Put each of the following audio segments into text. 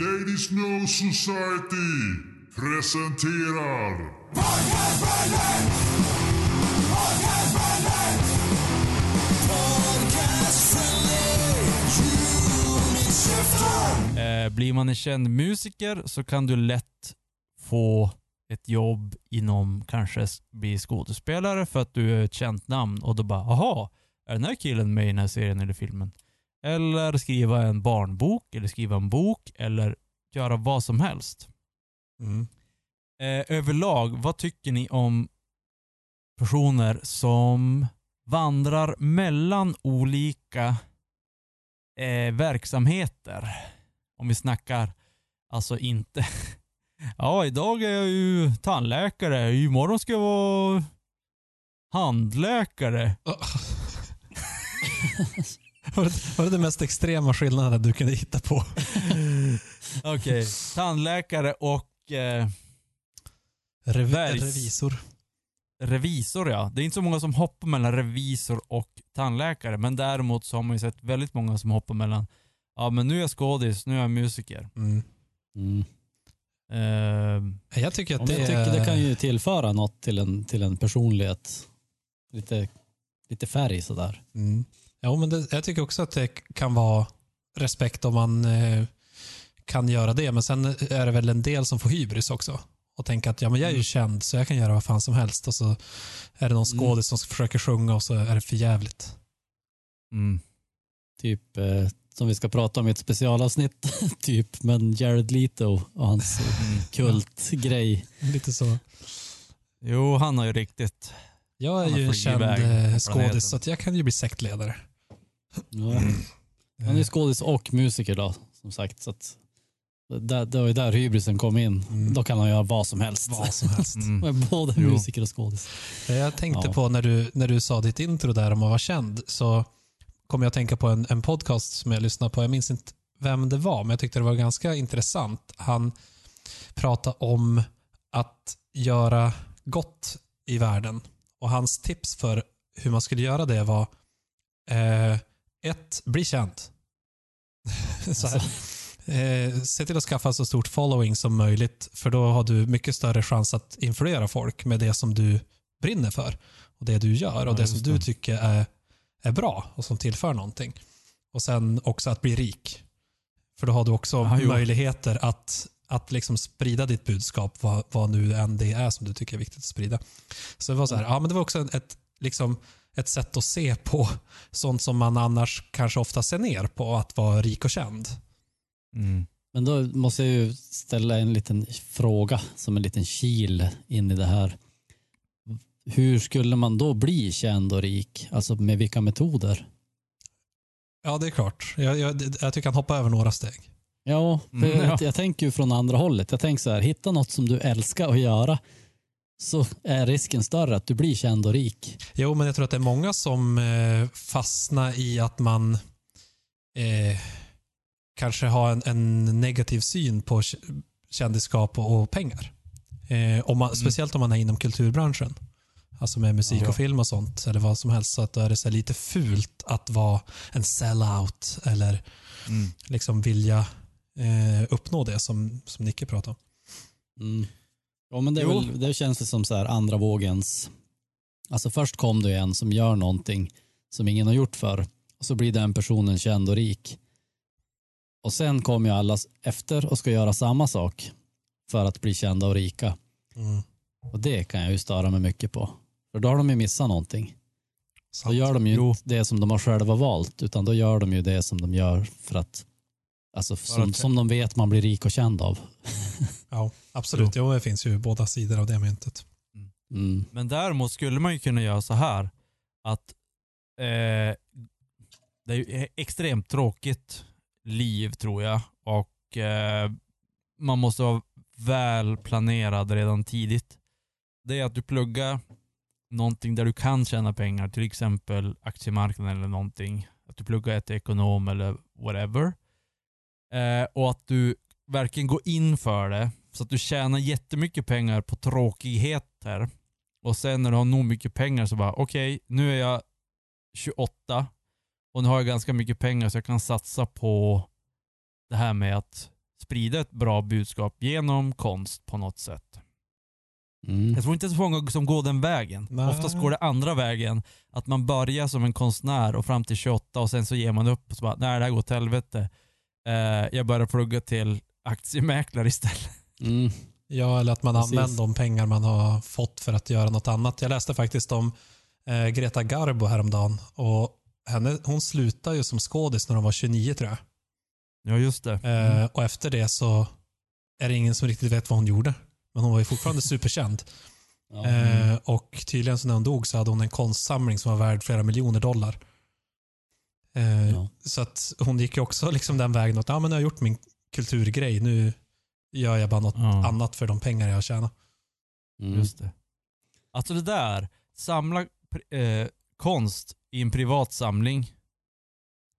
Ladies No Society presenterar Eh, blir man en känd musiker så kan du lätt få ett jobb inom, kanske bli skådespelare för att du är ett känt namn och då bara, aha, är den här killen med i den här serien eller filmen? Eller skriva en barnbok, eller skriva en bok, eller göra vad som helst. Mm. Eh, överlag, vad tycker ni om personer som vandrar mellan olika eh, verksamheter? Om vi snackar, alltså inte... ja, idag är jag ju tandläkare, imorgon ska jag vara handläkare. Var det, var det den mest extrema skillnaden du kunde hitta på? Okej, tandläkare och eh, Rev Bergs. revisor. revisor ja. Det är inte så många som hoppar mellan revisor och tandläkare, men däremot så har man ju sett väldigt många som hoppar mellan, ja men nu är jag skådis, nu är jag musiker. Mm. Mm. Eh, Jag tycker att det, jag tycker det kan ju tillföra något till en, till en personlighet. Lite, lite färg sådär. Mm. Ja, men det, jag tycker också att det kan vara respekt om man eh, kan göra det. Men sen är det väl en del som får hybris också. Och tänka att ja, men jag är ju Mm. känd så jag kan göra vad fan som helst. Och så är det någon Mm. skådis som försöker sjunga och så är det för jävligt. mm. Typ eh, som vi ska prata om i ett specialavsnitt. typ, men Jared Leto och hans Mm. kultgrej. Lite så. Jo, han har ju riktigt... Jag är ju en känd eh, skådis så att jag kan ju bli sektledare. Ja. Han är skådis och musiker då, som sagt. Så att, där, det var ju där hybrisen kom in. Mm. Då kan han göra vad som helst. Vad som helst. Mm. Både Jo. musiker och skådis. Jag tänkte Ja. på när du, när du sa ditt intro där om att vara känd så kom jag att tänka på en, en podcast som jag lyssnade på. Jag minns inte vem det var, men jag tyckte det var ganska intressant. Han pratade om att göra gott i världen och hans tips för hur man skulle göra det var eh, ett, bli känd. så här. Eh, se till att skaffa så stort following som möjligt för då har du mycket större chans att influera folk med det som du brinner för och det du gör och Ja, det som just du det. tycker är, är bra och som tillför någonting. Och sen också att bli rik. För då har du också jo. möjligheter att, att liksom sprida ditt budskap, vad, vad nu än det är som du tycker är viktigt att sprida. Så det var så här, ja men det var också ett, liksom, ett sätt att se på sånt som man annars kanske ofta ser ner på, att vara rik och känd. Mm. Men då måste jag ju ställa en liten fråga som en liten kil in i det här. Hur skulle man då bli känd och rik? Alltså med vilka metoder? Ja, det är klart. Jag, jag, jag tycker han hoppar över några steg. Ja, för Mm, ja. jag, jag tänker ju från andra hållet. Jag tänker så här, hitta något som du älskar att göra så är risken större att du blir känd och rik. Jo, men jag tror att det är många som eh, fastnar i att man eh, kanske har en, en negativ syn på kändisskap och, och pengar. Eh, om man, Speciellt om man är inom kulturbranschen. Alltså med musik Ja. och film och sånt, eller vad som helst. Så att då är det så lite fult att vara en sellout eller Mm. liksom vilja eh, uppnå det som, som Nicke pratade om. Mm. Ja, men det, väl, det känns väl som så här andra vågens... Alltså först kom det en som gör någonting som ingen har gjort för och så blir den personen känd och rik. Och sen kommer ju alla efter och ska göra samma sak för att bli kända och rika. Mm. Och det kan jag ju störa mig mycket på. För då har de ju missat någonting. Då Sant. gör de ju Jo. inte det som de har själva valt, utan då gör de ju det som de gör för att, alltså som, som de vet man blir rik och känd av. Ja, absolut. Jo. det finns ju båda sidor av det myntet. Mm. Men däremot skulle man ju kunna göra så här att eh, det är ju ett extremt tråkigt liv tror jag och eh, man måste vara väl planerad redan tidigt. Det är att du pluggar någonting där du kan tjäna pengar, till exempel aktiemarknaden eller någonting. Att du pluggar ett ekonom eller whatever. Eh, och att du verkligen går in för det så att du tjänar jättemycket pengar på tråkigheter och sen när du har nog mycket pengar så bara, okej, nu är jag 28 och nu har jag ganska mycket pengar så jag kan satsa på det här med att sprida ett bra budskap genom konst på något sätt. Mm. Jag tror inte det är så många som går den vägen. Nej. Oftast går det andra vägen. Att man börjar som en konstnär och fram till 28 och sen så ger man upp och så bara, nej det här går åt helvete. Eh, jag börjar plugga till aktiemäklare istället. Mm. Ja, eller att man Precis. använder de pengar man har fått för att göra något annat. Jag läste faktiskt om eh, Greta Garbo häromdagen. Och henne, hon slutade ju som skådis när hon var 29 tror jag. Ja just det. Eh, och efter det så är det ingen som riktigt vet vad hon gjorde. Men hon var ju fortfarande superkänd. Ja. Eh, och tydligen så när hon dog så hade hon en konstsamling som var värd flera miljoner dollar. Eh, Ja. Så att hon gick ju också liksom den vägen att ja, men jag har gjort min kulturgrej. Nu gör jag bara något Ja. annat för de pengar jag har tjänat. Mm. Just det. Alltså det där, samla eh, konst i en privat samling.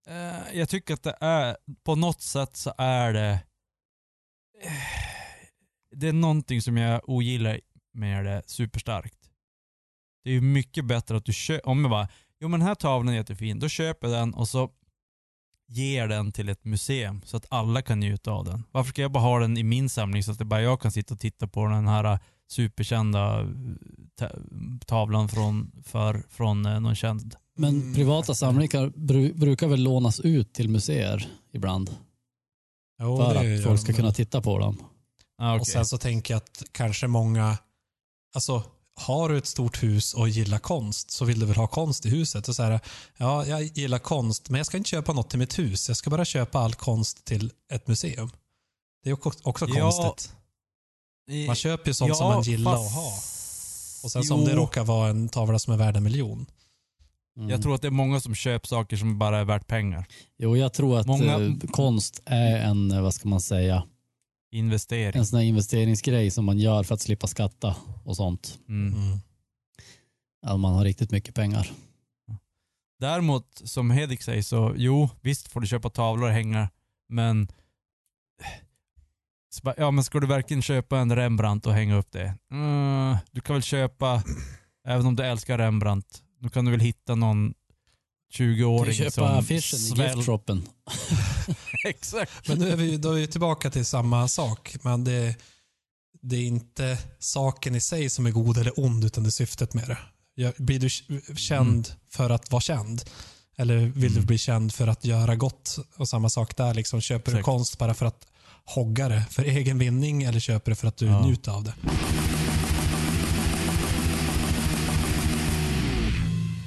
Eh, jag tycker att det är, på något sätt så är det, eh, det är någonting som jag ogillar med det superstarkt. Det är ju mycket bättre att du köper, om jag bara, jo men den här tavlan är jättefin, då köper jag den och så ger den till ett museum så att alla kan njuta av den. Varför ska jag bara ha den i min samling så att det bara jag kan sitta och titta på den här superkända eh, ta- tavlan från, för, från eh, någon känd. Men Mm. privata samlingar bru brukar väl lånas ut till museer ibland? Jo, för att folk ska kunna titta på dem. Ah, Och sen så tänker jag att kanske många, alltså har du ett stort hus och gillar konst så vill du väl ha konst i huset. Och så här, ja, jag gillar konst men jag ska inte köpa något till mitt hus. Jag ska bara köpa all konst till ett museum. Det är också, också Ja, konstigt. Man köper ju sånt som Ja, man gillar fast- att ha. Och sen som det råkar vara en tavla som är värd en miljon. Mm. Jag tror att det är många som köper saker som bara är värt pengar. Jo, jag tror att Många- eh, konst är en, eh, vad ska man säga, Investering. en sån här investeringsgrej som man gör för att slippa skatta och sånt. Mm. Mm. Att man har riktigt mycket pengar. Däremot, som Hedik säger, så jo, visst får du köpa tavlor och hänga, men ja men ska du verkligen köpa en Rembrandt och hänga upp det? Mm, du kan väl köpa, även om du älskar Rembrandt, då kan du väl hitta någon Du 20-åring köpa som affischen i giftshoppen. Exakt. Men nu är vi, då är vi tillbaka till samma sak. Men det, det är inte saken i sig som är god eller ond, utan det är syftet med det. Blir du känd för att vara känd? Eller vill du Mm. bli känd för att göra gott? Och samma sak där. Liksom, köper du Exakt. konst bara för att hogga det för egen vinning eller köper du för att du Ja. njuter av det?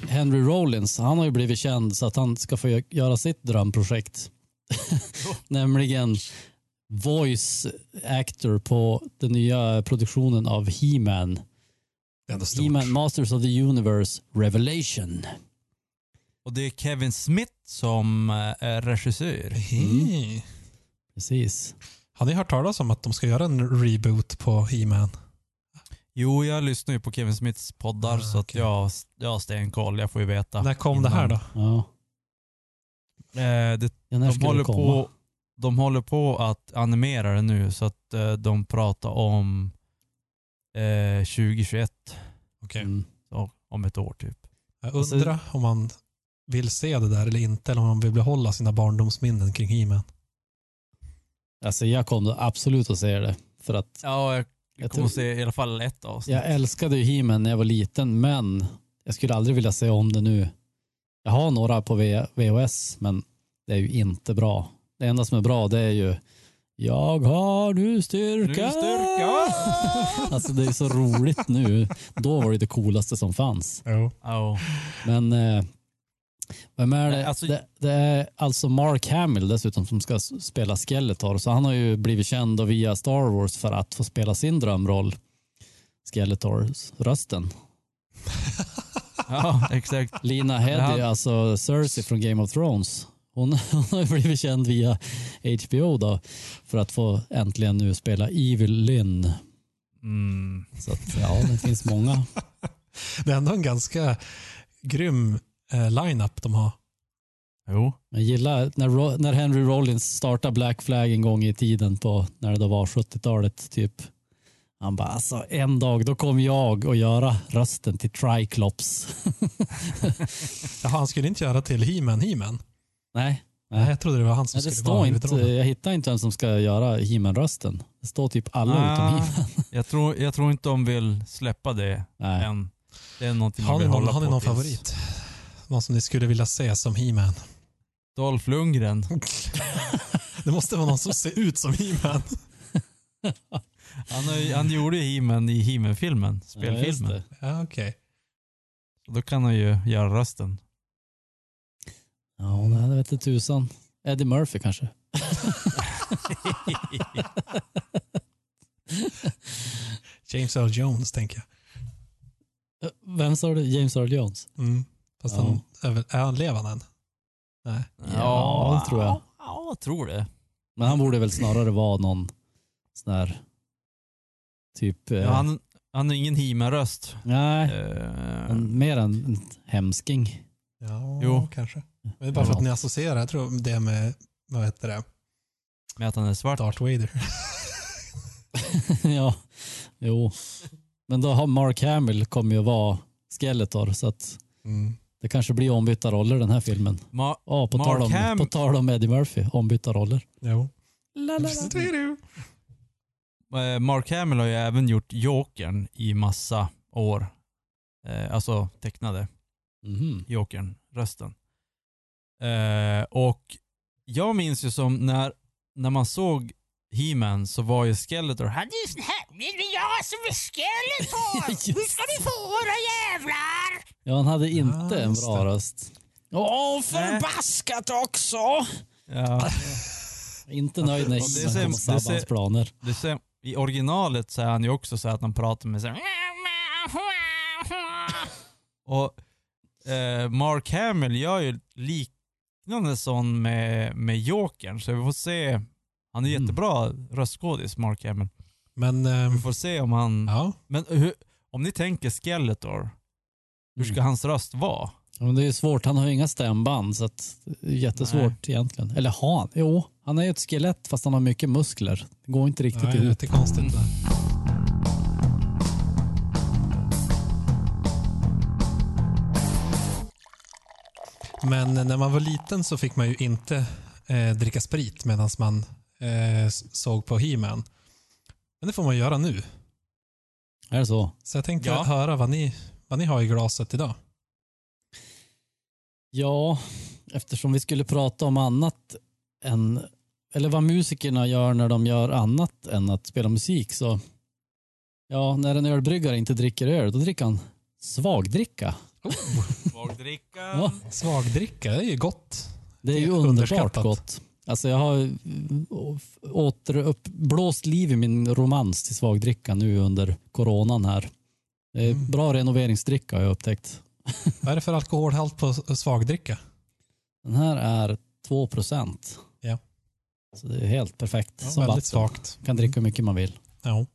Henry Rollins, han har ju blivit känd så att han ska få gö- göra sitt drömprojekt. Nämligen voice actor på den nya produktionen av He-Man. He-Man Masters of the Universe Revelation. Och det är Kevin Smith som eh, är regissör. Hehe. Precis. Har ni hört talas om att de ska göra en reboot på He-Man? Jo, jag lyssnar ju på Kevin Smiths poddar Ah, så att jag, jag har stenkoll. Jag får ju veta. När kom det här då? Ja. Eh, det, Ja, när de, håller på, de håller på att animera det nu så att eh, de pratar om eh, 2021. Okej. Mm. Så, om ett år typ. Jag Alltså- undrar om man vill se det där eller inte, eller om man vill behålla sina barndomsminnen kring He-Man. Alltså jag kommer absolut att se det. För att Ja, jag, Jag kommer tror- se i alla fall ett avsnitt. jag älskade ju He-Man när jag var liten, men jag skulle aldrig vilja se om det nu. Jag har några på V- VHS, men det är ju inte bra. Det enda som är bra det är ju Jag har nu styrka. Nu styrka. alltså det är så roligt nu. Då var det det coolaste som fanns. Jo. Ja. Men eh, vem är det? Alltså- det? Det är alltså Mark Hamill dessutom som ska spela Skeletor. Så han har ju blivit känd via Star Wars för att få spela sin drömroll. Skeletor-rösten. ja, exakt. Lina Headey, alltså Cersei från Game of Thrones. Hon, hon har ju blivit känd via HBO då för att få äntligen nu spela Evil Lynn. Mm. Så att, ja, det finns många. Det är ändå en ganska grym eh, line-up de har. Jo. Jag gillar när, när Henry Rollins startade Black Flag en gång i tiden på när det då var 70-talet typ. Han bara alltså en dag då kommer jag att göra rösten till Triclops. Jaha, han skulle inte göra till He-Man He-Man. Nej, Nej, jag trodde det var han som Nej, det skulle vara står inte, huvudrollen. jag hittar inte vem som ska göra He-Man-rösten. Det står typ alla utom Ah, He-Man. jag, tror, jag tror inte de vill släppa det Nej. än. Det är någonting Har man ni vill någon, hålla har ni på någon tills. favorit? Någon som ni skulle vilja se som He-Man? Dolph Lundgren. Det måste vara någon som ser ut som He-Man. Han, har ju- han gjorde ju He-Man i He-Man-filmen, Ja, just spelfilmen. det. Ja, okej. Så då kan han ju göra rösten. Ja, nej, det vet inte tusan. Eddie Murphy kanske. James Earl Jones, tänker jag. Eh, Vem sa du? James Earl Jones? Mm. Fast Ja. han, är, väl- är han levande än? Nej. Ja, det tror jag. Ja, jag tror det. Men han borde väl snarare vara någon sån här typ... eh, Ja, han, han har ingen He-Man-röst. Nej, Eh, en, mer en hemsking. Ja, Jo. kanske. Men det är bara för att ni associerar, jag tror det med, vad heter det, med att han är svart. Darth Vader. ja, jo. Men då har Mark Hamill kommer ju vara Skeletor så att Mm. det kanske blir ombytta roller den här filmen. Ma- Ja, på, Mark tal om, Ham- på tal om Eddie Murphy, ombytta roller. Jo. eh, Mark Hamill har ju även gjort Jokern i massa år. Eh, alltså tecknade Mhm. Jokern, rösten. Eh, och jag minns ju som när, när man såg He-Man så var ju Skeletor, han är ju här, det är jag som är Skeletor! Nu ska ni få era jävlar! Ja, han hade inte Ja, en bra röst. Åh, förbaskat också! Ja, Inte nöjd när He-Man kommer sabba hans planer. det ser, I originalet så är han ju också så att han pratar med sig. Och eh, Mark Hamill gör ju liknande sån med, med Jokern, så vi får se. Han är Mm. jättebra röstskådis, Mark Hamill. Men, ehm, Vi får se om han... ja. Men hur, om ni tänker Skeletor, hur ska Mm. hans röst vara? Men det är svårt, han har ju inga stämband så att det är jättesvårt egentligen. Eller har han? Jo, han är ju ett skelett fast han har mycket muskler. Det går inte riktigt Nej, det är ihop. lite konstigt där. Men när man var liten så fick man ju inte eh, dricka sprit medan man eh, såg på He-Man. Men det får man göra nu. Är det så? Så jag tänkte Ja. höra vad ni, vad ni har i glaset idag. Ja, eftersom vi skulle prata om annat än, eller vad musikerna gör när de gör annat än att spela musik så, ja, när en ölbryggare inte dricker öl, då dricker han svagdricka. Svagdricka. Ja. Svagdricka, det är ju gott. Det är ju Det är underbart gott. Alltså jag har återuppblåst liv i min romans till svagdricka nu under coronan här. Det är Mm. bra renoveringsdricka har jag upptäckt. Vad är det för alkoholhalt på svagdricka? Den här är 2 procent. Ja. Så det är helt perfekt. Ja, som väldigt vatten. svagt. Kan dricka hur mycket man vill. Ja.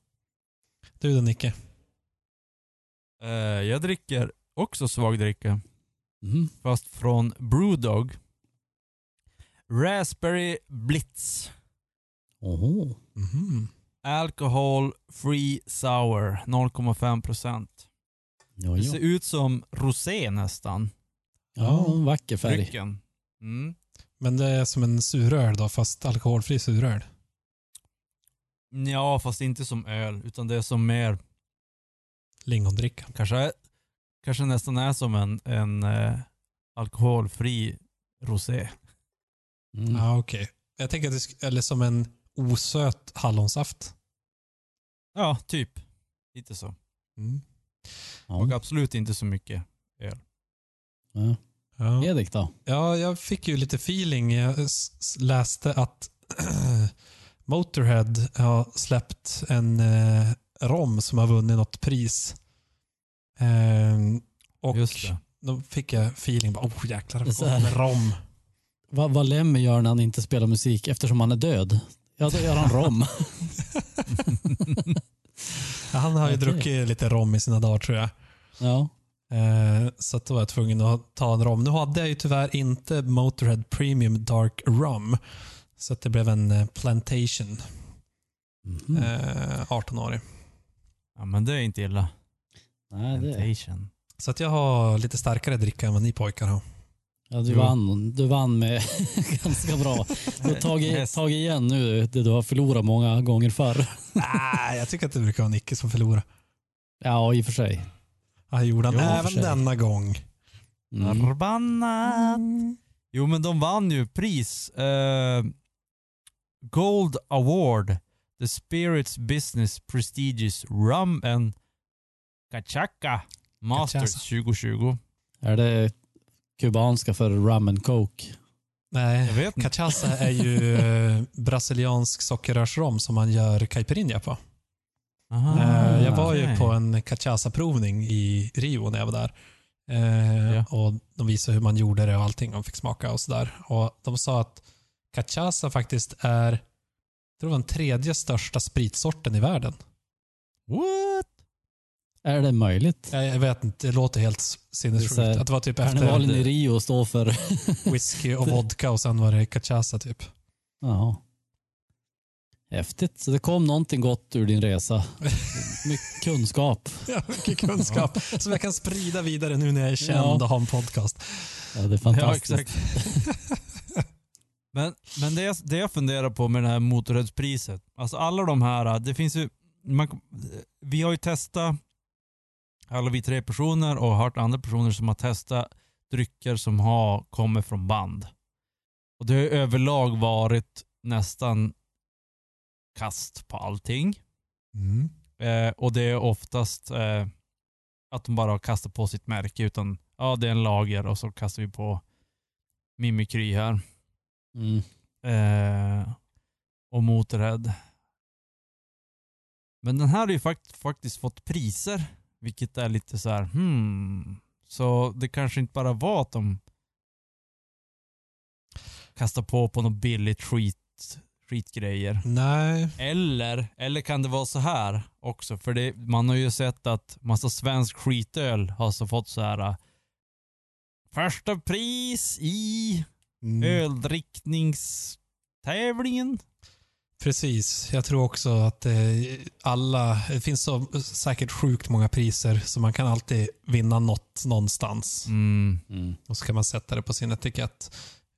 Du då Nicke? Eh, jag dricker också svagdricka, Mm. fast från Brewdog. Raspberry Blitz. Oho. Mhm. Alcohol free sour, 0,5 procent. Det ser ut som rosé nästan. Ja, en vacker färg. Mm. Men det är som en suröl då, fast alkoholfri suröl. Ja, fast inte som öl, utan det är som mer, Lingondricka. kanske, kanske nästan är som en, en eh, alkoholfri rosé. Mm. Ja, okej. Jag tänker att det sk- eller som en osöt hallonsaft. Ja, typ. Lite så. Mm. Och Ja. absolut inte så mycket. Ja. Ja. Edik då? ja, jag fick ju lite feeling. Jag s- läste att Motorhead har släppt en eh, rom som har vunnit något pris. Ehm, och Just det. då fick jag feeling. Bara, oh jäklar, Det med rom. Vad, vad Lemmy gör när han inte spelar musik eftersom han är död? Ja, då gör han rom. Han har ju Okej. druckit lite rom i sina dagar tror jag. ja. Eh, så då var jag tvungen att ta en rom. Nu hade jag ju tyvärr inte Motorhead Premium Dark Rum. Så att det blev en eh, Plantation. Mhm. Eh, 18-årig. Ja, men det är inte illa. Nej, det är... Temptation. Så att jag har lite starkare dricka än vad ni pojkar har. Ja, du, Jo. vann, du vann med ganska bra. Du har tagit, Häst. tagit igen nu det du har förlorat många gånger förr. Nej, jag tycker att det brukar vara Nicke som förlorar. Ja, i och för sig. Ja, det gjorde han Jo, för även sig. denna gång. Mm. Förbannat. Jo, men de vann ju pris. Eh, Gold Award. The Spirits Business Prestigious Rum and Kachaka Masters Cachaça. 2020. Är det kubanska för rum and coke? Nej, Jag vet inte. cachaça är ju eh, brasiliansk sockerrörsrom som man gör caipirinha på. Aha, Eh, jag var ju okej. på en cachaça-provning i Rio när jag var där. Eh, Ja. och De visade hur man gjorde det och allting och fick smaka och sådär. Och De sa att cachaça faktiskt är jag tror den tredje största spritsorten i världen. What? Är det möjligt? Jag, jag vet inte, det låter helt sinnessjukt. Att det var typ Karnevalen efter i Rio står för... whisky och vodka och sen var det cachaça typ. Ja. Häftigt. Så det kom någonting gott ur din resa. Mycket kunskap. Ja, mycket kunskap som jag kan sprida vidare nu när jag är känd Ja. och har en podcast. Ja, det är Ja, fantastiskt. exakt. men men det, jag, det jag funderar på med det här motorheadspriset, alltså alla de här, det finns ju, man, vi har ju testat, alla vi tre personer och hört andra personer som har testat drycker som har kommit från band. Och det har överlag varit nästan kast på allting. Mm. Eh, och det är oftast eh, att de bara kastar på sitt märke utan ja det är en lager och så kastar vi på Mimikry här. Mm. Eh, och Motorhead. Men den här har ju fakt faktiskt fått priser, vilket är lite så här, hmm. Så det kanske inte bara var att de kastar på på något billigt skit, skitgrejer. Nej, Eller, eller kan det vara så här också? För det, man har ju sett att massa svensk skitöl har så fått så här äh, första pris i mm. öldrickningstävlingen. Precis. Jag tror också att eh, alla, det finns så, säkert sjukt många priser så man kan alltid vinna något någonstans. Mm. Mm. Och så kan man sätta det på sin etikett.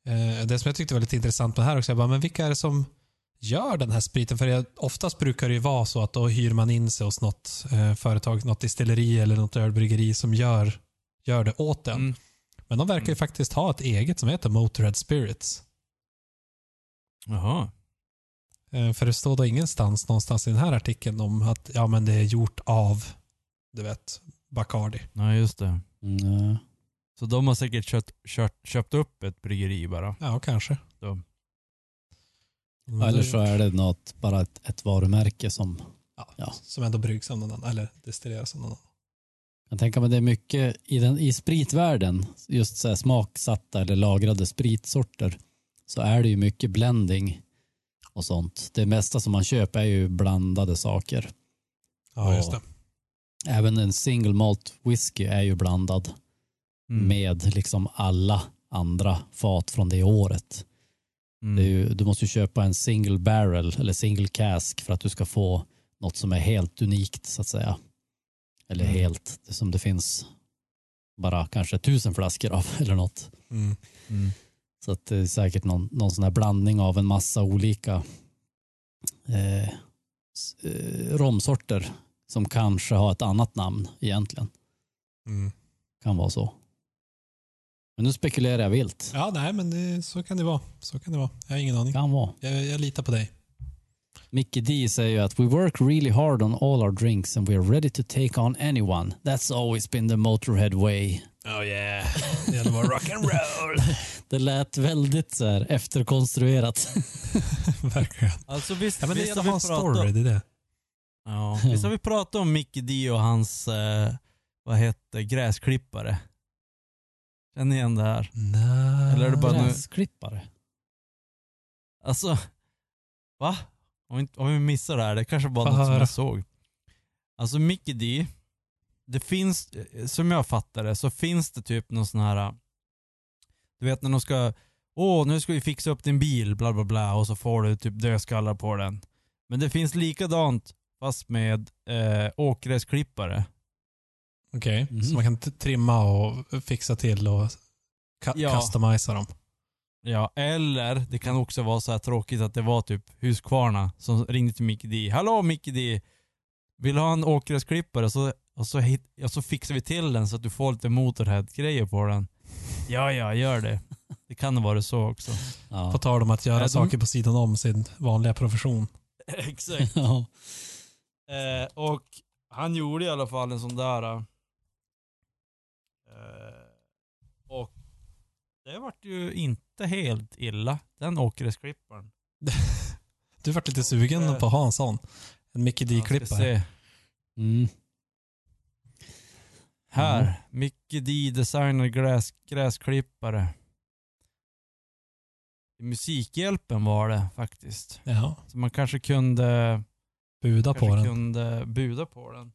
Eh, det som jag tyckte var lite intressant med det här också, jag bara, men vilka är det som gör den här spriten? För jag, oftast brukar det ju vara så att då hyr man in sig hos något eh, företag, något distilleri eller något ölbryggeri som gör, gör det åt en. Mm. Men de verkar ju Mm. faktiskt ha ett eget som heter Motorhead Spirits. Jaha. Eh, För det står då ingenstans någonstans i den här artikeln om att ja, men det är gjort av, du vet, Bacardi. Ja, just det. Mm. Så de har säkert köpt, kört, köpt upp ett bryggeri bara. Ja, kanske. Så. Men Eller så är det något, bara ett, ett varumärke som... ja, ja. Som ändå bryggs av någon annan, eller destilleras av någon annan. Jag tänker mig det är mycket i, den, i spritvärlden, just så här smaksatta eller lagrade spritsorter, så är det ju mycket blending och sånt. Det mesta som man köper är ju blandade saker. Ja, just det. Även en single malt whisky är ju blandad Mm. med liksom alla andra fat från det året. Mm. Ju, du måste ju köpa en single barrel eller single cask för att du ska få något som är helt unikt så att säga. Eller Mm. helt, som det finns bara kanske tusen flaskor av eller något. Mm. Så att det är säkert någon, någon sån här blandning av en massa olika eh, eh, romsorter som kanske har ett annat namn egentligen. Mm. Kan vara så. Men nu spekulerar jag vilt. Ja, nej, men det, så kan det vara. Så kan det vara. Jag har ingen aning. Kan vara. Jag, jag litar på dig. Mickey D säger ju att we work really hard on all our drinks and we're ready to take on anyone. That's always been the Motorhead way. Oh yeah. Det gäller att vara rock'n'roll. Det lät väldigt så här efterkonstruerat. Verkligen. Alltså visst, Ja, men det visst gäller har vi pratat- story. Det är det. Ja, visst har vi pratat om Mickey D och hans, eh, vad hette gräsklippare? Känner ni igen det här? Nej. Eller är det bara nu- Gräsklippare. Alltså, va? Om vi, inte- om vi missar det här, det kanske bara Få något som jag såg. Alltså Mickey D, det finns, eh, som jag fattar det, så finns det typ någon sån här, du vet när de ska, åh nu ska vi fixa upp din bil, bla bla bla, och så får du typ dödskallar på den. Men det finns likadant fast med eh, åkgräsklippare. Okej, Mhm. så man kan trimma och fixa till och Ka- Ja. Customisa dem. Ja, eller det kan också vara så här tråkigt att det var typ Husqvarna som ringde till Mickey D. Hallå Mickey D! Vill du ha en åkgräsklippare? Så, och, så hit, och så fixar vi till den så att du får lite motorhead-grejer på den. Ja, ja, gör det. Det kan varit så också. Ja. På tal om att göra Ja, de- saker på sidan om sin vanliga profession. Exakt. Ja. Eh, och han gjorde i alla fall en sån där. eh, och det vart ju inte helt illa, den åkgräsklipparen. Du vart lite sugen Eh. på att ha en sån. En Mickey D-klippare. Mm. Här, Mm. Mickey D designer gräs, gräsklippare. Musikhjälpen var det faktiskt. Ja, Så man kanske kunde, buda på kanske den. kunde buda på den.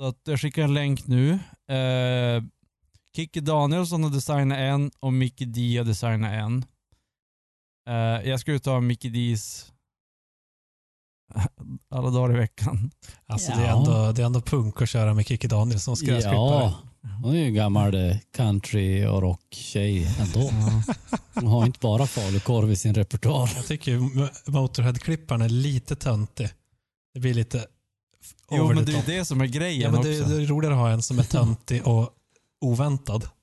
Så att jag skickar en länk nu. Eh, Kikki Danielsson har designat en och Mickey D har designat en. Eh, jag ska ta Mickey D's alla dagar i veckan. Alltså det, är Ja. ändå, det är ändå punk att köra med Kikki Danielssons gräsklippare. Ja, hon är ju gammal eh, country och rocktjej ändå. Hon har inte bara falukorv i sin repertoar. Jag tycker Motorhead-klipparen är lite töntig. Det blir lite Jo men det är ju det som är grejen Ja, men också. det, det är roligare att ha en som är töntig och oväntad.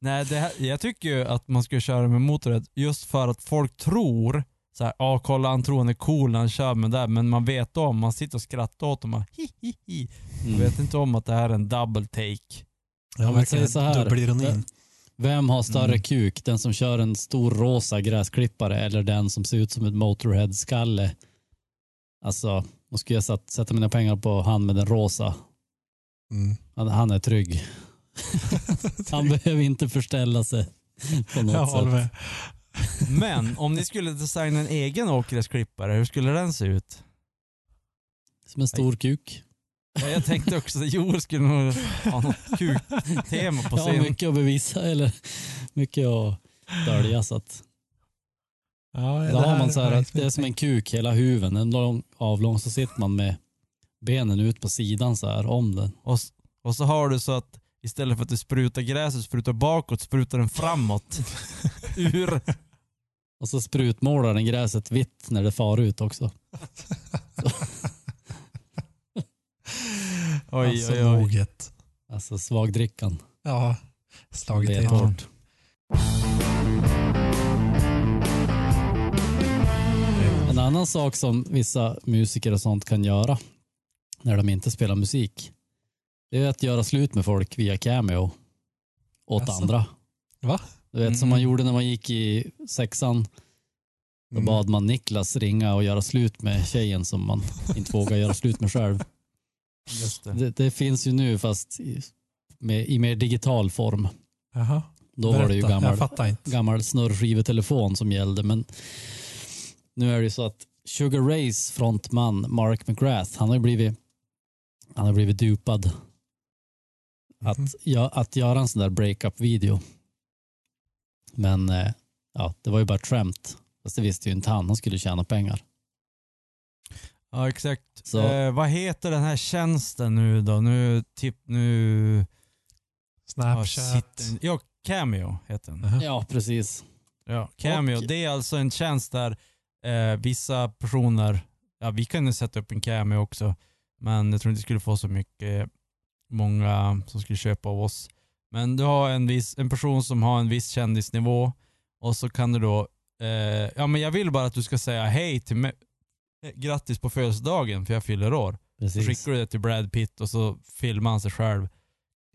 Nej, det här, jag tycker ju att man ska köra med motorhead just för att folk tror så här, ja kolla han tror han är cool när han kör med det där, men man vet om, man sitter och skrattar åt dem. Man, hi, hi, hi. Man Mm. vet inte om att det här är en double take. Ja, men säg så här. dubbelironin. Vem har större Mm. kuk? Den som kör en stor rosa gräsklippare eller den som ser ut som ett Motorhead-skalle? Alltså, då skulle jag satt, sätta mina pengar på han med den rosa. Mm. Han, han är trygg. han behöver inte förställa sig på något Jag håller sätt. med. Men om ni skulle designa en egen åkgräsklippare, hur skulle den se ut? Som en stor kuk. Ja, Jag tänkte också att Joel skulle nog ha något kuk-tema på sin... mycket att bevisa eller mycket att dölja. Så att, Ja, då det har man så här, att det är som en kuk, hela huven, en lång avlång, så sitter man med benen ut på sidan så här om den. Och, och så har du så att istället för att du sprutar gräset, sprutar bakåt, sprutar den framåt. Ur. Och så sprutmålar den gräset vitt när det far ut också. Oj, alltså oj, oj. moget. Alltså svagdrickan. Ja, slagit Vet in. hårt. En annan sak som vissa musiker och sånt kan göra när de inte spelar musik, det är att göra slut med folk via Cameo åt Jaså? andra. Va? Du vet som Mm. man gjorde när man gick i sexan. Då Mm. bad man Niklas ringa och göra slut med tjejen som man inte vågar göra slut med själv. Det. Det, det finns ju nu fast i, med, i mer digital form. Jaha. Då var det ju Berätta, gammal, gammal snurrskivetelefon som gällde. Men nu är det ju så att Sugar Rays frontman Mark McGrath, han har ju blivit, han har blivit dupad. Att, Mhm. ja, att göra en sån där breakup-video. Men eh, ja, det var ju bara ett skämt. Fast det visste ju inte han. Han skulle tjäna pengar. Ja, exakt. Så- Eh, vad heter den här tjänsten nu då? Nu, typ nu... Ja, Snapchat. shit. ja Cameo heter den. Jaha. Ja, precis. Ja, Cameo. Och- Det är alltså en tjänst där eh, vissa personer, ja vi kan ju sätta upp en Cameo också, men jag tror inte det skulle få så mycket, många som skulle köpa av oss. Men du har en, viss, en person som har en viss kändisnivå och så kan du då, eh, ja men jag vill bara att du ska säga hej till mig, eh, grattis på födelsedagen för jag fyller år. Så precis. skickar du det till Brad Pitt och så filmar han sig själv.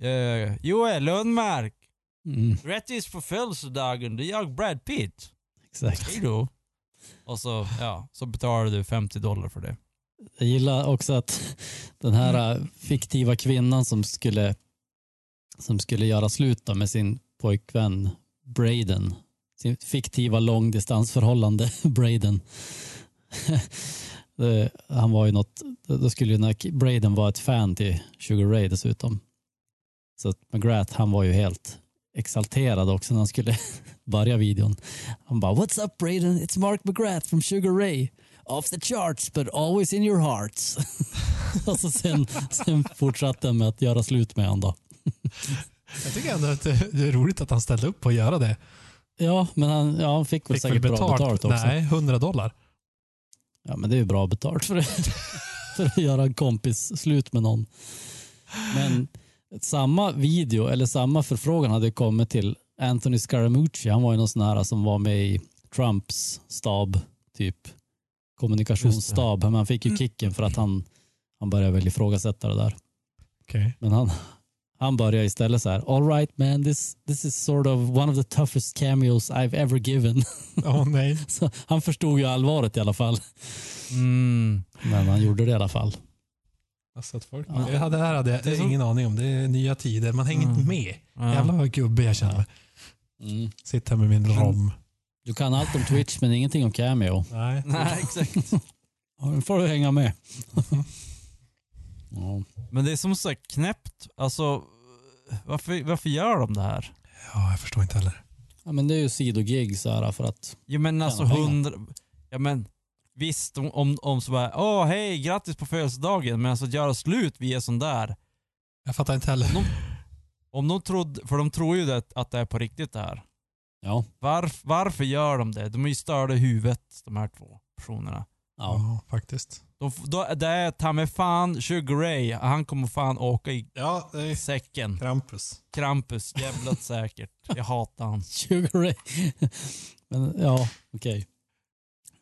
Eh, Joel Lundmark, Mm, grattis på födelsedagen, det är jag Brad Pitt. exakt. Hej då. Och så, ja, så betalar du 50 dollar för det. Jag gillar också att den här äh, fiktiva kvinnan som skulle, som skulle göra slut med sin pojkvän Braden, sin fiktiva långdistansförhållande Braden. Det- Han var ju något, då skulle ju när Braden var ett fan till Sugar Ray dessutom. Så att McGrath, han var ju helt exalterad också när han skulle börja videon. Han bara “What's up Braden? It's Mark McGrath from Sugar Ray. Off the charts but always in your hearts.” Och så sen, sen fortsatte han med att göra slut med honom då. Jag tycker ändå att det är roligt att han ställde upp på att göra det. Ja, men han, ja, han fick väl Fick säkert bra betalt också. Nej, 100 dollar. Ja, men det är ju bra betalt för, för att göra en kompis slut med någon. Men samma video, eller samma förfrågan hade kommit till Anthony Scaramucci. Han var ju någon sån här som var med i Trumps stab, typ kommunikationsstab. Men han fick ju kicken för att han, han började väl ifrågasätta det där. Okej. Men han, han började istället så här, all right man, this, this is sort of one of the toughest cameos I've ever given. Åh nej. Så han förstod ju allvaret i alla fall. Mm. Men han gjorde det i alla fall. Alltså att folk... Ja. Ja, det här hade jag Det är så- ingen aning om. Det är nya tider. Man hänger Mm. inte med. Ja. Jävlar vad gubbe jag känner mig. Mm. Sitter här med min rom. Du kan allt om Twitch men ingenting om Cameo. Nej. Nej, exakt. Ja, Nu får du hänga med. ja. Men det är som så här knäppt. Alltså, varför, varför gör de det här? Ja, jag förstår inte heller. ja, men det är ju sidogig så här för att... Jo men alltså pengar. hundra... Ja men visst om, om, om så bara, åh hej, grattis på födelsedagen. Men alltså att göra slut via sån där. Jag fattar inte heller. Om de trodde, för de tror ju det, att det är på riktigt det här. Ja. Varf, varför gör de det? De är ju störda i huvudet de här två personerna. ja. Ja, faktiskt. De, då, det är ta mig fan Sugar Ray, han kommer fan åka i Ja, det är säcken. Krampus. Krampus, jävligt säkert. Jag hatar han. Sugar Ray. men ja, okej.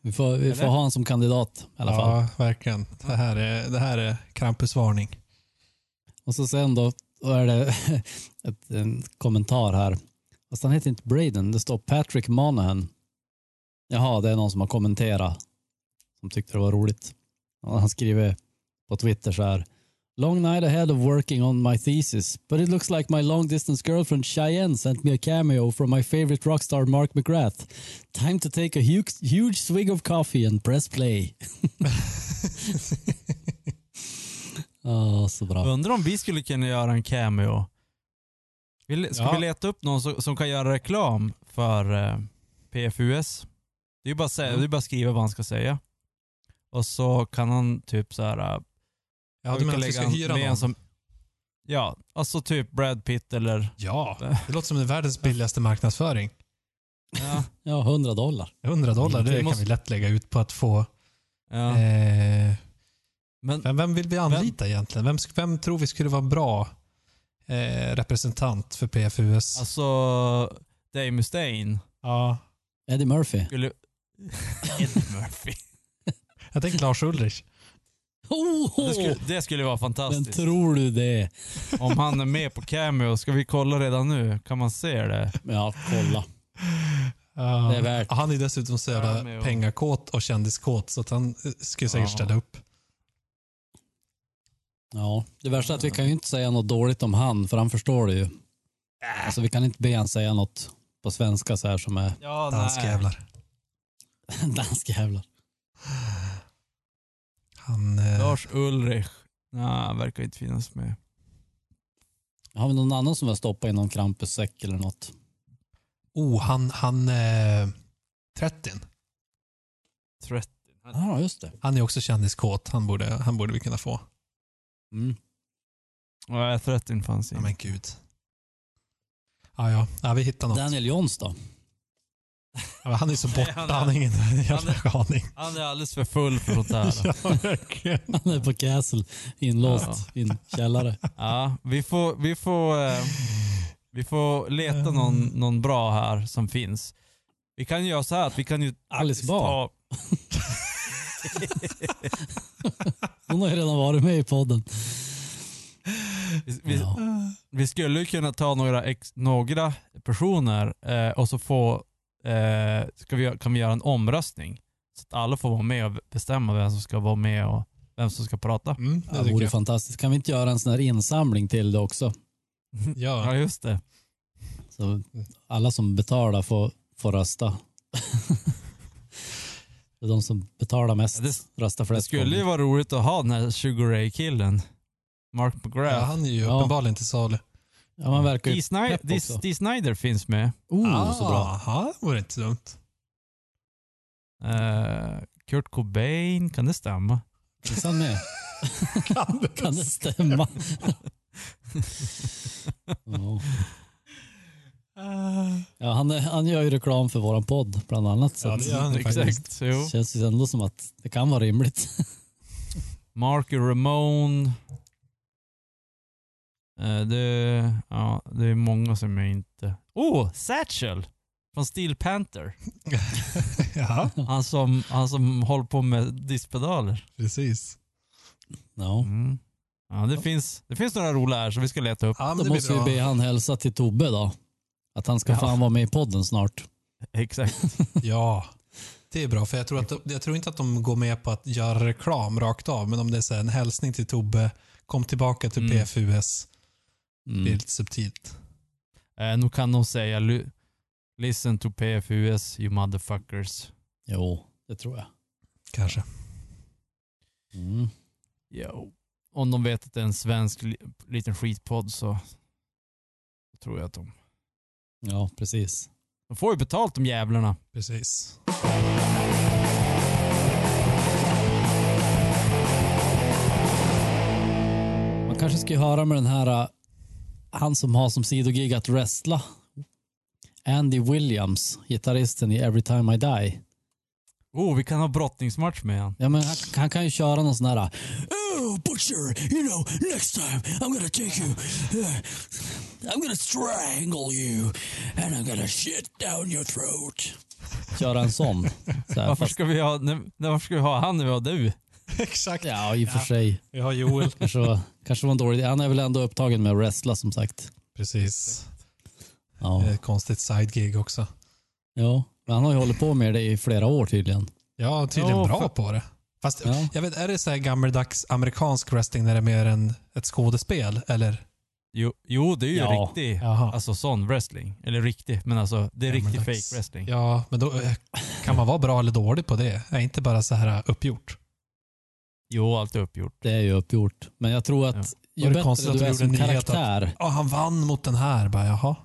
Vi får, vi får Eller? ha honom som kandidat i alla fall. Ja, verkligen. Det här är, det här är Krampusvarning. Och så sen då, då är det ett, en kommentar här. Fast han heter inte Braden, det står Patrick Monahan. Jaha, det är någon som har kommenterat som tyckte det var roligt. Han skriver på Twitter så här. Long night ahead of working on my thesis, but it looks like my long distance girlfriend Cheyenne sent me a cameo from my favorite rockstar Mark McGrath. Time to take a huge, huge swig of coffee and press play. Ja, så bra. Undrar om vi skulle kunna göra en cameo. Ska Ja. vi leta upp någon som, som kan göra reklam för eh, PFUS? Det är ju bara, att säga, det är bara att skriva vad han ska säga. Och så kan han typ så här. eh, Ja, du menar kan att vi ska lägga hyra med en någon? som, Ja, alltså typ Brad Pitt eller... Ja, det låter som det är världens billigaste marknadsföring. Ja, Ja, 100 dollar. 100 dollar, det måste- kan vi lätt lägga ut på att få... ja. Eh, Men vem, vem vill vi anlita egentligen? Vem, vem tror vi skulle vara bra eh, representant för PFUS? alltså, Dave Mustaine ja, Eddie Murphy. skulle... Eddie Murphy. jag tänkte Lars Ulrich. Oh, Det skulle, det skulle vara men fantastiskt. tror du det? Om han är med på Cameo, ska vi kolla redan nu? Kan man se det? Ja, kolla. Ja. Det är värt. Han är dessutom så jävla pengakåt och kändiskåt så att han skulle säkert Ja. ställa upp. Ja, det värsta är att vi kan ju inte säga något dåligt om han, för han förstår det ju. Alltså vi kan inte be han säga något på svenska så här som är Ja, Danskjävlar. danskjävlar. Han... Eh, Lars Ulrich. Nej, han verkar inte finnas med. Har vi någon annan som har stoppat i någon Krampussäck eller något? oh, han... han eh, 30. 30. Ja, just det. Han är också kändiskåt. Han borde, han borde vi kunna få. Mm. Nej, 30 fanns Ja, inte. men gud. Ja, ja. ja vi hittar något. Daniel Johns då? Ja, han är så borta. Han är- Han har ingen jävla aning. Han är alldeles för full för sånt här. Ja. Han är på Castle, inlåst i en källare. Ja, vi får, vi får, eh, vi får leta någon, någon bra här som finns. Vi kan göra så här att vi kan ju... Alice Bah. Hon har ju redan varit med i podden. Vi, vi, Ja. vi skulle ju kunna ta några, ex, några personer eh, och så få, eh, ska vi, kan vi göra en omröstning. Så att alla får vara med och bestämma vem som ska vara med och vem som ska prata. Mm, det vore jag. fantastiskt. Kan vi inte göra en sån här insamling till det också? Ja, Ja, just det. Så alla som betalar får, får rösta. det är de som betalar mest Ja, det- röstar Det flest skulle ju vara roligt att ha den här Sugar Ray-killen. Mark McGrath. ja, han är ju Ja. uppenbarligen till salu. Ja, man verkar ju pepp Dee, Snider finns med. Oh, så bra. Jaha, det vore inte så dumt. Eh, Kurt Cobain, kan det stämma? Finns han med? kan det stämma? Ja. Ja, han, är, han gör ju reklam för våran podd bland annat. Så Ja, det gör han faktiskt. Exakt. Jo. det känns ju ändå som att det kan vara rimligt. Marky Ramone. Eh, det, ja, det är många som jag inte... Oh! Satchel! Från Steel Panther. ja, Han som, han som håller på med diskpedaler. precis. Ja. Mm. Ja, det finns, det finns några roliga här som vi ska leta upp. Ja, men Då det blir måste vi bra. be han hälsa till Tobbe då. Att han ska Ja. fan vara med i podden snart. Exakt. Ja, det är bra. För jag tror, att de, jag tror inte att de går med på att göra reklam rakt av, men om det är så här, en hälsning till Tobbe, kom tillbaka till Mm. PFUS, det Mm. blir lite subtilt. Eh, nu kan de säga "Lu- Listen to PFUS you motherfuckers. Jo, det tror jag. Kanske. Mm. Jo. Om de vet att det är en svensk li- liten skitpodd så tror jag att de... Ja, precis. De får ju betalt de jävlarna. Precis. Man kanske ska höra med den här, uh, han som har som sidogig att wrestla. Andy Williams, gitarristen i Every Time I Die. Oh, vi kan ha brottningsmatch med han. Ja, men han, han kan ju köra någon sån här Oh, Butcher, you know, next time I'm gonna take you, uh, I'm gonna strangle you and I'm gonna shit down your throat. Köra en sån. Så här, Varför fast, ska vi ha, nej, varför ska vi ha han när vi har du? Exakt. ja, i och för Ja. sig. Vi har Joel. Kanske var, kanske var en dålig idé. Han är väl ändå upptagen med att wrestla som sagt. Precis. Ja, Ett konstigt side-gig också. ja. men han har ju hållit på med det i flera år tydligen. Ja, tydligen Ja, bra för- på det. Fast Ja. jag vet, är det så här gammeldags amerikansk wrestling när det är mer än ett skådespel? Eller? Jo, jo det är ju Ja. riktig, Jaha. alltså sån wrestling. Eller riktig, men alltså det är riktig Gammaldags. fake wrestling. Ja, men då eh, kan man vara bra eller dålig på det. Är inte bara så här eh, uppgjort. Jo, allt är uppgjort. Det är ju uppgjort. Men jag tror att Ja. ju bättre konstigt att du är som karaktär. Ja, han vann mot den här. Bara, jaha.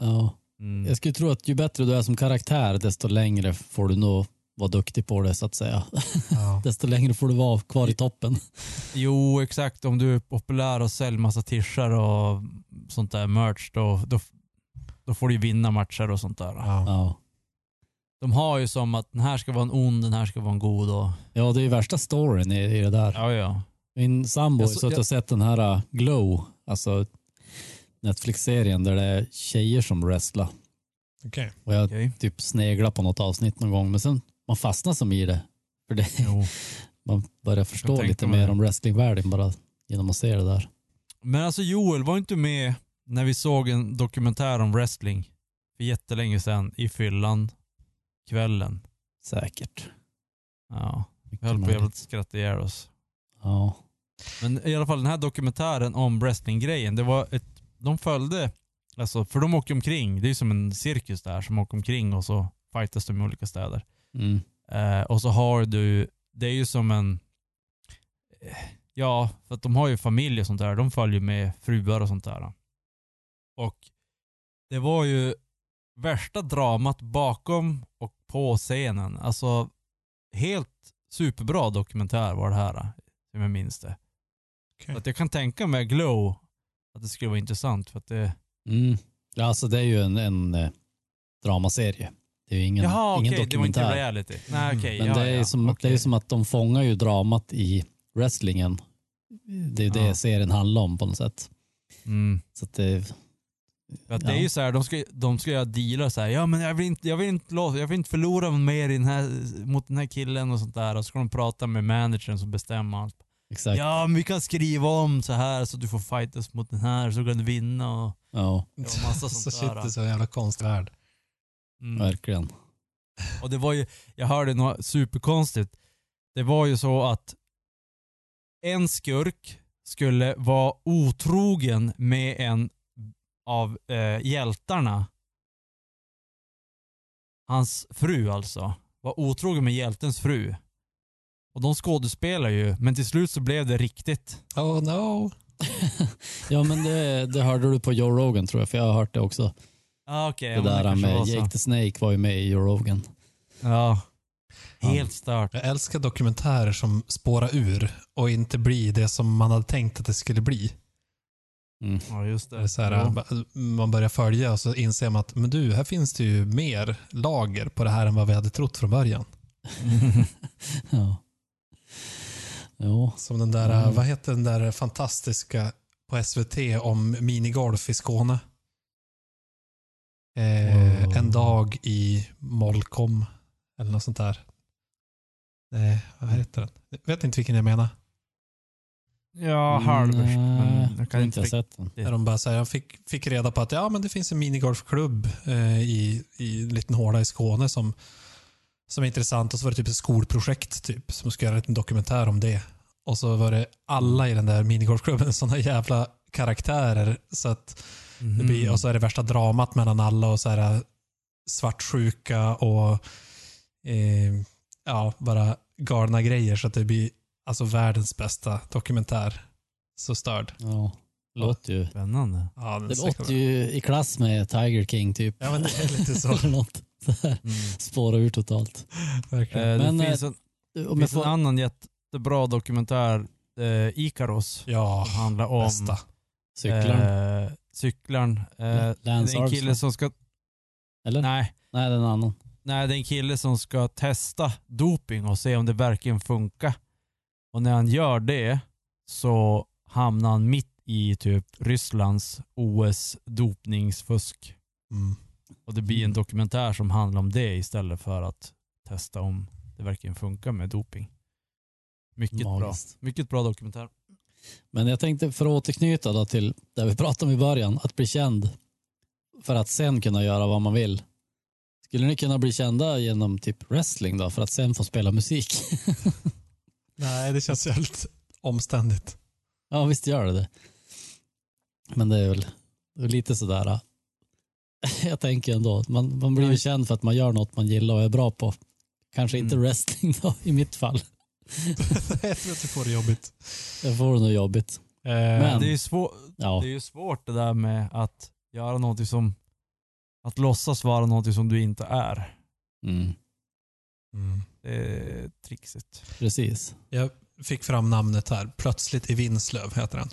Ja. Mm. Jag skulle tro att ju bättre du är som karaktär, desto längre får du nog vara duktig på det så att säga. Ja. desto längre får du vara kvar i toppen. Jo, exakt. Om du är populär och säljer massa t-shirtar och sånt där merch, då, då, då får du vinna matcher och sånt där. Ja. Ja. De har ju som att den här ska vara en ond, den här ska vara en god. Och, ja, det är ju värsta storyn i, i det där. ja, ja. Min sambo har suttit jag- och sett den här uh, Glow, alltså Netflix-serien där det är tjejer som wrestlar. Okej. Och jag Okej. typ sneglar på något avsnitt någon gång, men sen man fastnar som i det. För det, Jo. man börjar förstå lite mer om wrestlingvärlden bara genom att se det där. Men alltså Joel var inte med när vi såg en dokumentär om wrestling för jättelänge sedan i fyllan kvällen. Säkert. Ja, vi höll på att skratta ihjäl oss. Ja. Men i alla fall den här dokumentären om wrestlinggrejen, det var ett, de följde, alltså för de åker omkring, det är som en cirkus där som åker omkring och så fightas de i olika städer. Mm. Eh, och så har du, det är ju som en, eh, ja, för att de har ju familj och sånt där, de följer med fruar och sånt där. Och det var ju värsta dramat bakom och på scenen. Alltså helt superbra dokumentär var det här, som jag minns det. Så att jag kan tänka mig Glow, att det skulle vara intressant för att det... Mm. Ja, alltså det är ju en, en eh, dramaserie. Det är ju ingen, Jaha ingen okej, det var inte dokumentär. reality. Nej okej, Men ja, det, är ja, som, det okej. är som att de fångar ju dramat i wrestlingen. Det är det Ja. serien handlar om på något sätt. Mm. Så att det, att Ja. det är ju så här, de ska, de ska göra dealar så här. ja men jag vill inte, jag vill inte, jag vill inte förlora mer i den här, mot den här killen och sånt där. Och så ska de prata med managern som bestämmer allt. exakt. Ja. Ja men vi kan skriva om så här så du får fightas mot den här så kan du vinna och det var massa så sånt shit, där. det är så jävla konstig värld. Mm. verkligen. Och det var ju, jag hörde något superkonstigt. Det var ju så att en skurk skulle vara otrogen med en av eh, hjältarna. Hans fru alltså. Var otrogen med hjältens fru. Och de skådespelar ju, men till slut så blev det riktigt. Oh no. Ja, men det, det hörde du på Joe Rogan tror jag, för jag har hört det också. Ah, okay, det där med Jake the Snake var ju med i Joe Rogan. Ja. Helt stört. Jag älskar dokumentärer som spårar ur och inte blir det som man hade tänkt att det skulle bli. Mm. Ja, just Det det. här, Ja. Man börjar följa och så inser man att men du, här finns det ju mer lager på det här än vad vi hade trott från början. Ja. Jo. Som den där, Mm. vad heter den där fantastiska på SVT om minigolf i Skåne? Eh. En dag i Molkom eller något sånt där. Eh, vad heter den? Jag vet inte vilken jag menar. Ja, halvers. Men jag kan inte inte ha sett den. De bara säger, jag fick, fick reda på att ja, men det finns en minigolfklubb eh, i, i en liten håla i Skåne som, som är intressant. Och så var det typ ett skolprojekt typ, som ska göra en liten dokumentär om det. Och så var det alla i den där minigolfklubben sådana jävla karaktärer. Så att Mhm. det blir, och så är det värsta dramat mellan alla och så här svartsjuka och eh, ja, bara galna grejer. Så att det blir alltså världens bästa dokumentär. Så störd. Ja. Låter ju. Spännande. Ja, Det låter ju i klass med Tiger King typ. Ja, men det är lite så. Eller något. Mm. Spåra ur totalt. Verkligen. Eh, Men, det eh, finns, en, Om det finns en får, annan jättebra dokumentär, eh, Ikaros, ja, som handlar om bästa. Cyklaren. Eh, cyklaren. Eh, det är en kille som ska... Eller? Nej. Nej, det är en annan. nej, det är en kille som ska testa doping och se om det verkligen funkar. Och när han gör det så hamnar han mitt i typ Rysslands OS-dopningsfusk. Mm. Och det blir en dokumentär som handlar om det istället för att testa om det verkligen funkar med doping. Mycket bra. Magiskt. Mycket bra dokumentär. Men jag tänkte för att återknyta då till det vi pratade om i början, att bli känd för att sen kunna göra vad man vill. Skulle ni kunna bli kända genom typ wrestling då, för att sen få spela musik? Nej, det känns jävligt omständigt. ja, visst gör det det. Men det är väl det är lite sådär. äh, Jag tänker ändå, man, man blir ju känd för att man gör något man gillar och är bra på. Kanske inte Mm. wrestling då, i mitt fall. jag tror att du får det jobbigt. Det får nog jobbigt. Eh, Men- Det är ju svår, Ja, Det är ju svårt det där med att göra något som, att låtsas vara något som du inte är. mm, mm. Det är trixigt. precis. Jag fick fram namnet här. Plötsligt i Vinslöv heter den.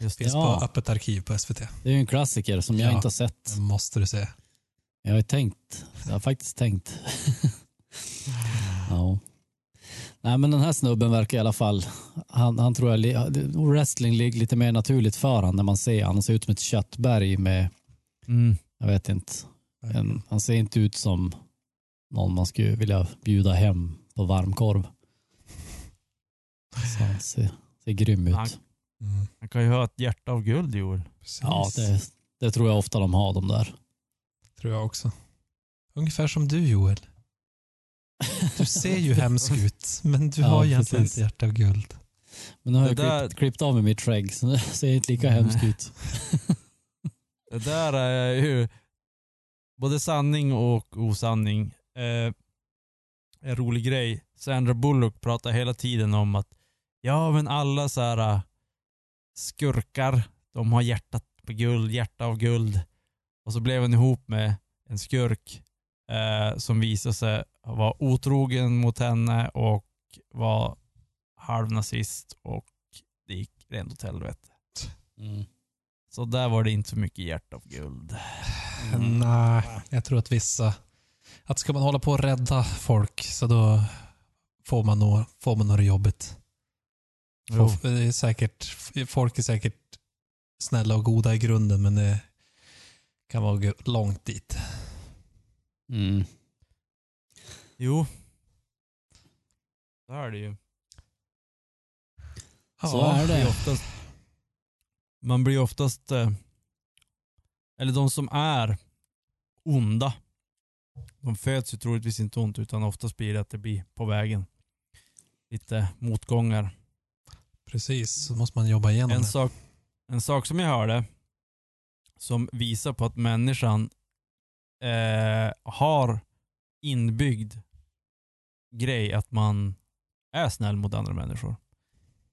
Just det. Finns Ja. på Öppet arkiv på SVT. Det är ju en klassiker som jag Ja. inte har sett. Det måste du se. Jag har ju tänkt. Jag har faktiskt tänkt. ja. Nej men den här snubben verkar i alla fall, han, han tror jag, li- wrestling ligger lite mer naturligt för han när man ser han. Han ser ut som ett köttberg med, Mm. jag vet inte, en, han ser inte ut som någon man skulle vilja bjuda hem på varmkorv. Så han ser, ser grym ut. Han- Mm. Man kan ju ha ett hjärta av guld Joel. Precis. Ja, det, det tror jag ofta de har de där. tror jag också. Ungefär som du Joel. Du ser ju hemsk ut, men du Ja, har egentligen precis. ett hjärta av guld. Men nu har Det jag där- klippt, klippt av med mitt skägg så det ser inte lika Nej. hemskt ut. Det där är ju både sanning och osanning. Eh, en rolig grej. Sandra Bullock pratar hela tiden om att ja men alla så här äh, skurkar, de har hjärtat på guld, hjärta av guld. Och så blev hon ihop med en skurk eh, som visade sig vara otrogen mot henne och var halvnazist och det gick rent åt helvete. Mm. Så där var det inte så mycket hjärta av guld. Nej, jag tror att vissa... Att ska man hålla på och rädda folk så då får man nog, får man nog det jobbigt. Jo. Folk är, säkert, folk är säkert snälla och goda i grunden men det kan vara långt dit. Mm. Jo. Så är det ju. Så är det. Oftast, man blir oftast, eh, eller de som är onda, de föds ju troligtvis inte ont utan oftast blir det att det blir på vägen lite motgångar. Precis, så måste man jobba igenom En det. sak, en sak som jag hörde som visar på att människan eh, har inbyggd grej att man är snäll mot andra människor.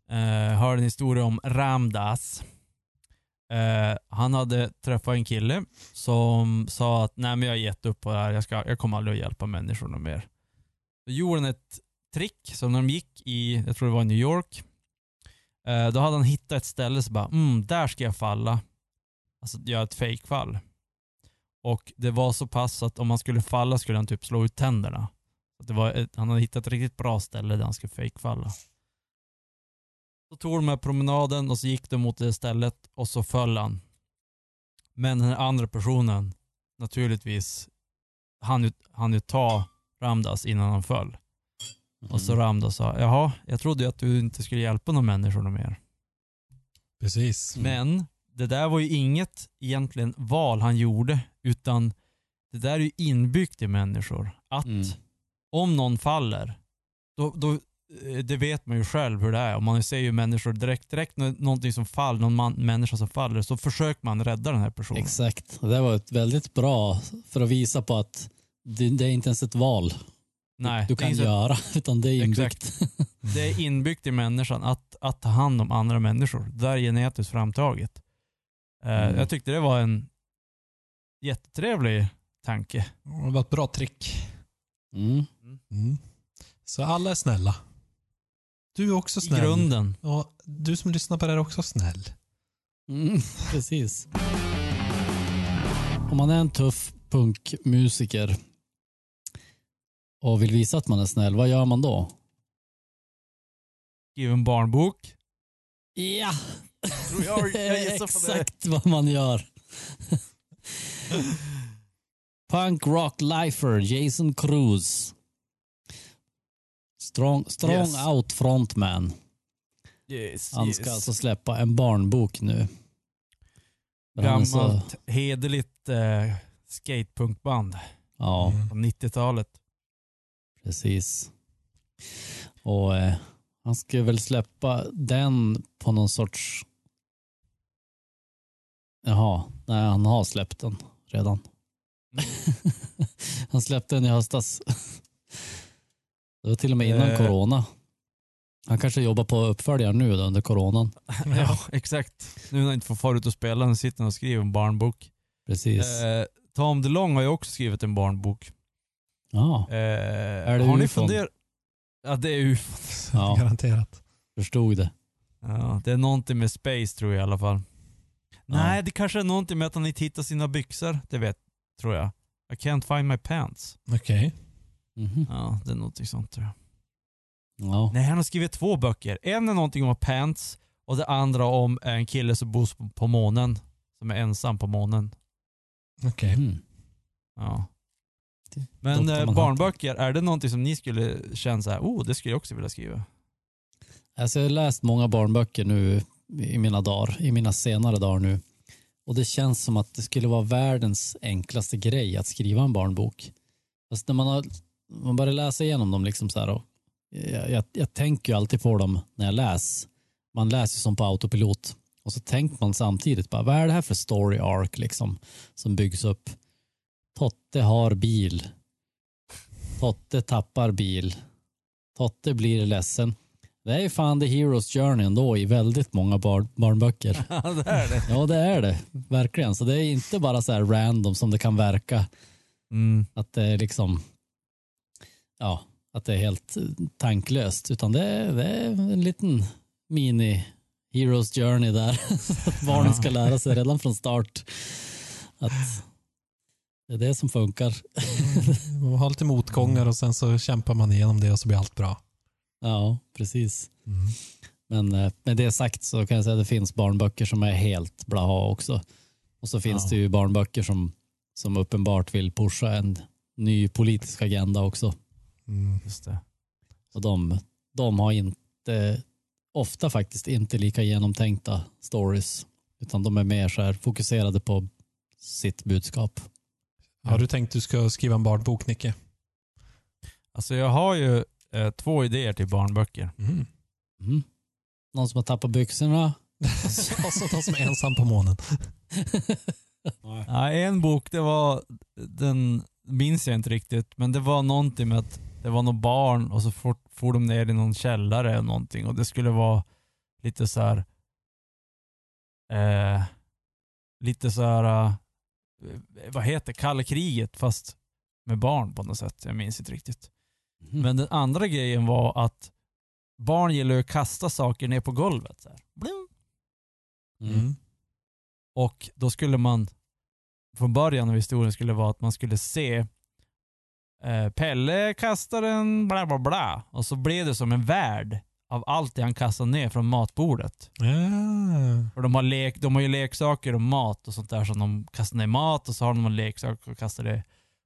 Eh, hörde en historia om Ramdas. Eh, han hade träffat en kille som sa att nej men jag har gett upp på det här, jag, ska, jag kommer aldrig att hjälpa människor mer. Då gjorde han ett trick som när de gick i, jag tror det var i New York, Eh, då hade han hittat ett ställe så bara, mm, där ska jag falla. Alltså göra ett fejkfall. Och det var så pass att om han skulle falla skulle han typ slå ut tänderna. Så det var ett, han hade hittat ett riktigt bra ställe där han skulle fejkfalla. Så tog de med promenaden och så gick de mot det stället och så föll han. Men den här andra personen, naturligtvis, han ju, han ju ta Ramdas innan han föll. Och så Mm. Ramdas sa, jaha, jag trodde ju att du inte skulle hjälpa några människor mer. Precis. Mm. Men det där var ju inget egentligen val han gjorde, utan det där är ju inbyggt i människor. Att Mm. Om någon faller, då, då, eh, det vet man ju själv hur det är. Om man ser ju människor direkt, direkt när någonting som faller, någon man, människa som faller, så försöker man rädda den här personen. Exakt. Och Det var ett väldigt bra för att visa på att det, det är inte ens ett val Nej, du är kan inte- göra, utan det är inbyggt. Exakt. Det är inbyggt i människan att, att ta hand om andra människor. Det där är genetiskt framtaget. Eh, Mm. Jag tyckte det var en jättetrevlig tanke. Det var ett bra trick. Mm. Mm. Så alla är snälla. Du är också I snäll. grunden. Och du som lyssnar på det är också snäll. Mm, precis. Om man är en tuff punkmusiker och vill visa att man är snäll, vad gör man då? Skriv en barnbok. Ja, Tror jag, det jag är det. exakt vad man gör. Punk rock lifer Jason Cruz. Strong, strong Yes. out frontman. Yes, Han yes. ska alltså släppa en barnbok nu. Men är så- Gammalt hederligt eh, skatepunkband Ja, Mm. från 90-talet. precis. Och eh, han ska väl släppa den på någon sorts... Jaha, nej han har släppt den redan. han släppte den i höstas. Det var till och med innan Eh. corona. Han kanske jobbar på uppföljaren nu då, under coronan. ja, exakt. Nu när han inte får fara ut och spela, nu sitter han och skriver en barnbok. Precis. Eh, Tom DeLong har ju också skrivit en barnbok. Ja, Eh, Är det har ni ufon? funderat? Ja, det är ufon. Ja. Garanterat. förstod det. Ja, det är någonting med space tror jag i alla fall. Nej, det kanske är någonting med att han inte hittar sina byxor. Det vet, tror jag. I can't find my pants. Okej. Mhm. Ja, det är någonting sånt tror jag. Ja. Nej, han har skrivit två böcker. En är någonting om pants och det andra om en kille som bor på- på månen. Som är ensam på månen. Okej. Mm. Ja. Men eh, barnböcker, är det någonting som ni skulle känna så här, oh det skulle jag också vilja skriva? Alltså jag har läst många barnböcker nu i mina dagar, i mina senare dagar nu. Och det känns som att det skulle vara världens enklaste grej att skriva en barnbok. Fast när man, har, man börjar läsa igenom dem, liksom så här, och jag, jag, jag tänker ju alltid på dem när jag läser. Man läser som på autopilot. Och så tänker man samtidigt, bara, vad är det här för story arc liksom, som byggs upp? Totte har bil. Totte tappar bil. Totte blir ledsen. Det är ju fan the hero's journey ändå i väldigt många bar barnböcker. Ja, det är det. Ja, det är det. Verkligen. Så det är inte bara så här random som det kan verka. Mm. Att det är liksom, ja, att det är helt eh, tanklöst. Utan det är, det är en liten mini hero's journey där. barnen ska lära sig redan från start att det är det som funkar. Man har lite motgångar och sen så kämpar man igenom det och så blir allt bra. Ja, precis. Mm. Men eh, med det sagt så kan jag säga att det finns barnböcker som är helt blaha också. Och så finns Ja. det ju barnböcker som, som uppenbart vill pusha en ny politisk agenda också. Mm. Just det. Och de, de har inte, ofta faktiskt inte lika genomtänkta stories. Utan de är mer så här fokuserade på sitt budskap. Har du tänkt att du ska skriva en barnbok, Nicke? Alltså jag har ju eh, två idéer till barnböcker. Mm. Mm. Någon som har tappat byxorna? och så de som är ensam på månen. Ja, en bok, det var, den minns jag inte riktigt, men det var någonting med att det var något barn och så for, for de ner i någon källare eller någonting och det skulle vara lite så här. Eh, lite så här. eh, vad heter kalla kriget fast med barn på något sätt. Jag minns inte riktigt. Mm. Men den andra grejen var att barn gillar att kasta saker ner på golvet. Så. Mm. Och då skulle man, från början av historien skulle vara att man skulle se eh, Pelle kastar en bla bla bla och så blev det som en värld av allt det han kastade ner från matbordet. Ja. Och de har, lek, de har ju leksaker och mat och sånt där som de kastar ner mat och så har de en leksak och kastar det.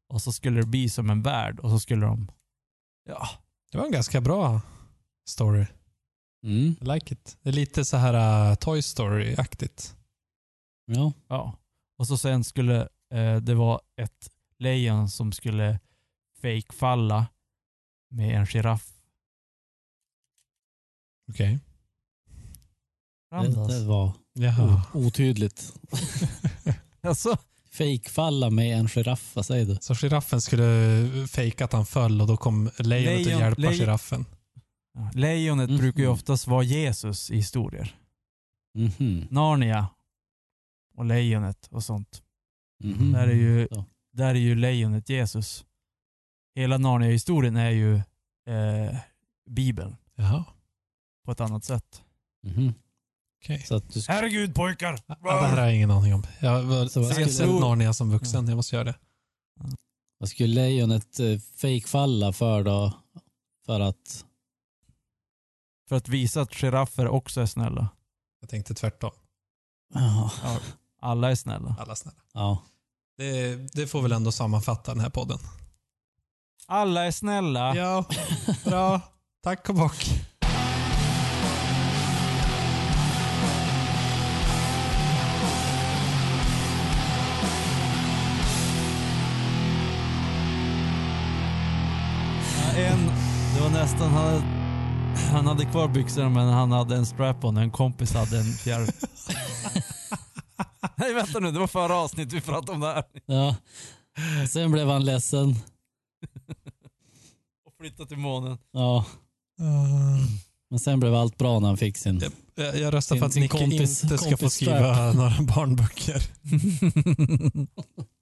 Och så skulle det bli som en värld och så skulle de, ja, Det var en ganska bra story. Mm. I like it. Det är lite så här uh, Toy Story-aktigt. Ja. ja. Och så sen skulle eh, det vara ett lejon som skulle fake-falla med en giraff. Okej. Det, det var Jaha. otydligt. Alltså, Fejkfalla med en giraff, vad säger du? Så giraffen skulle fejka att han föll och då kom lejonet Lejon- och hjälpa lejon- giraffen. lejonet Mhm. brukar ju oftast vara Jesus i historier. Mhm. Narnia och lejonet och sånt. Mhm. Där är ju, Ja. där är ju lejonet Jesus. Hela Narnia-historien är ju eh, Bibeln Jaha. på ett annat sätt. Mhm. Okej. Så att du ska, Herregud pojkar! Ja, det här har jag ingen aning om. Jag har skulle- sett Narnia som vuxen. Jag måste göra det. vad skulle lejonet eh, fejkfalla för då? För att... För att visa att giraffer också är snälla. Jag tänkte tvärtom. Ja. Alla är snälla. Alla snälla. ja. Det, det får väl ändå sammanfatta den här podden. Alla är snälla. Ja, bra. Tack och bock. En, det var nästan, han hade, han hade kvar byxorna men han hade en strap-on en kompis hade en fjärr. Nej vänta nu, det var förra avsnittet vi pratade om det här. ja. Sen blev han ledsen. Och flyttade till månen. Ja. Men sen blev allt bra när han fick sin... Jag, jag röstar för att sin Nicke kompis- inte ska få skriva några barnböcker.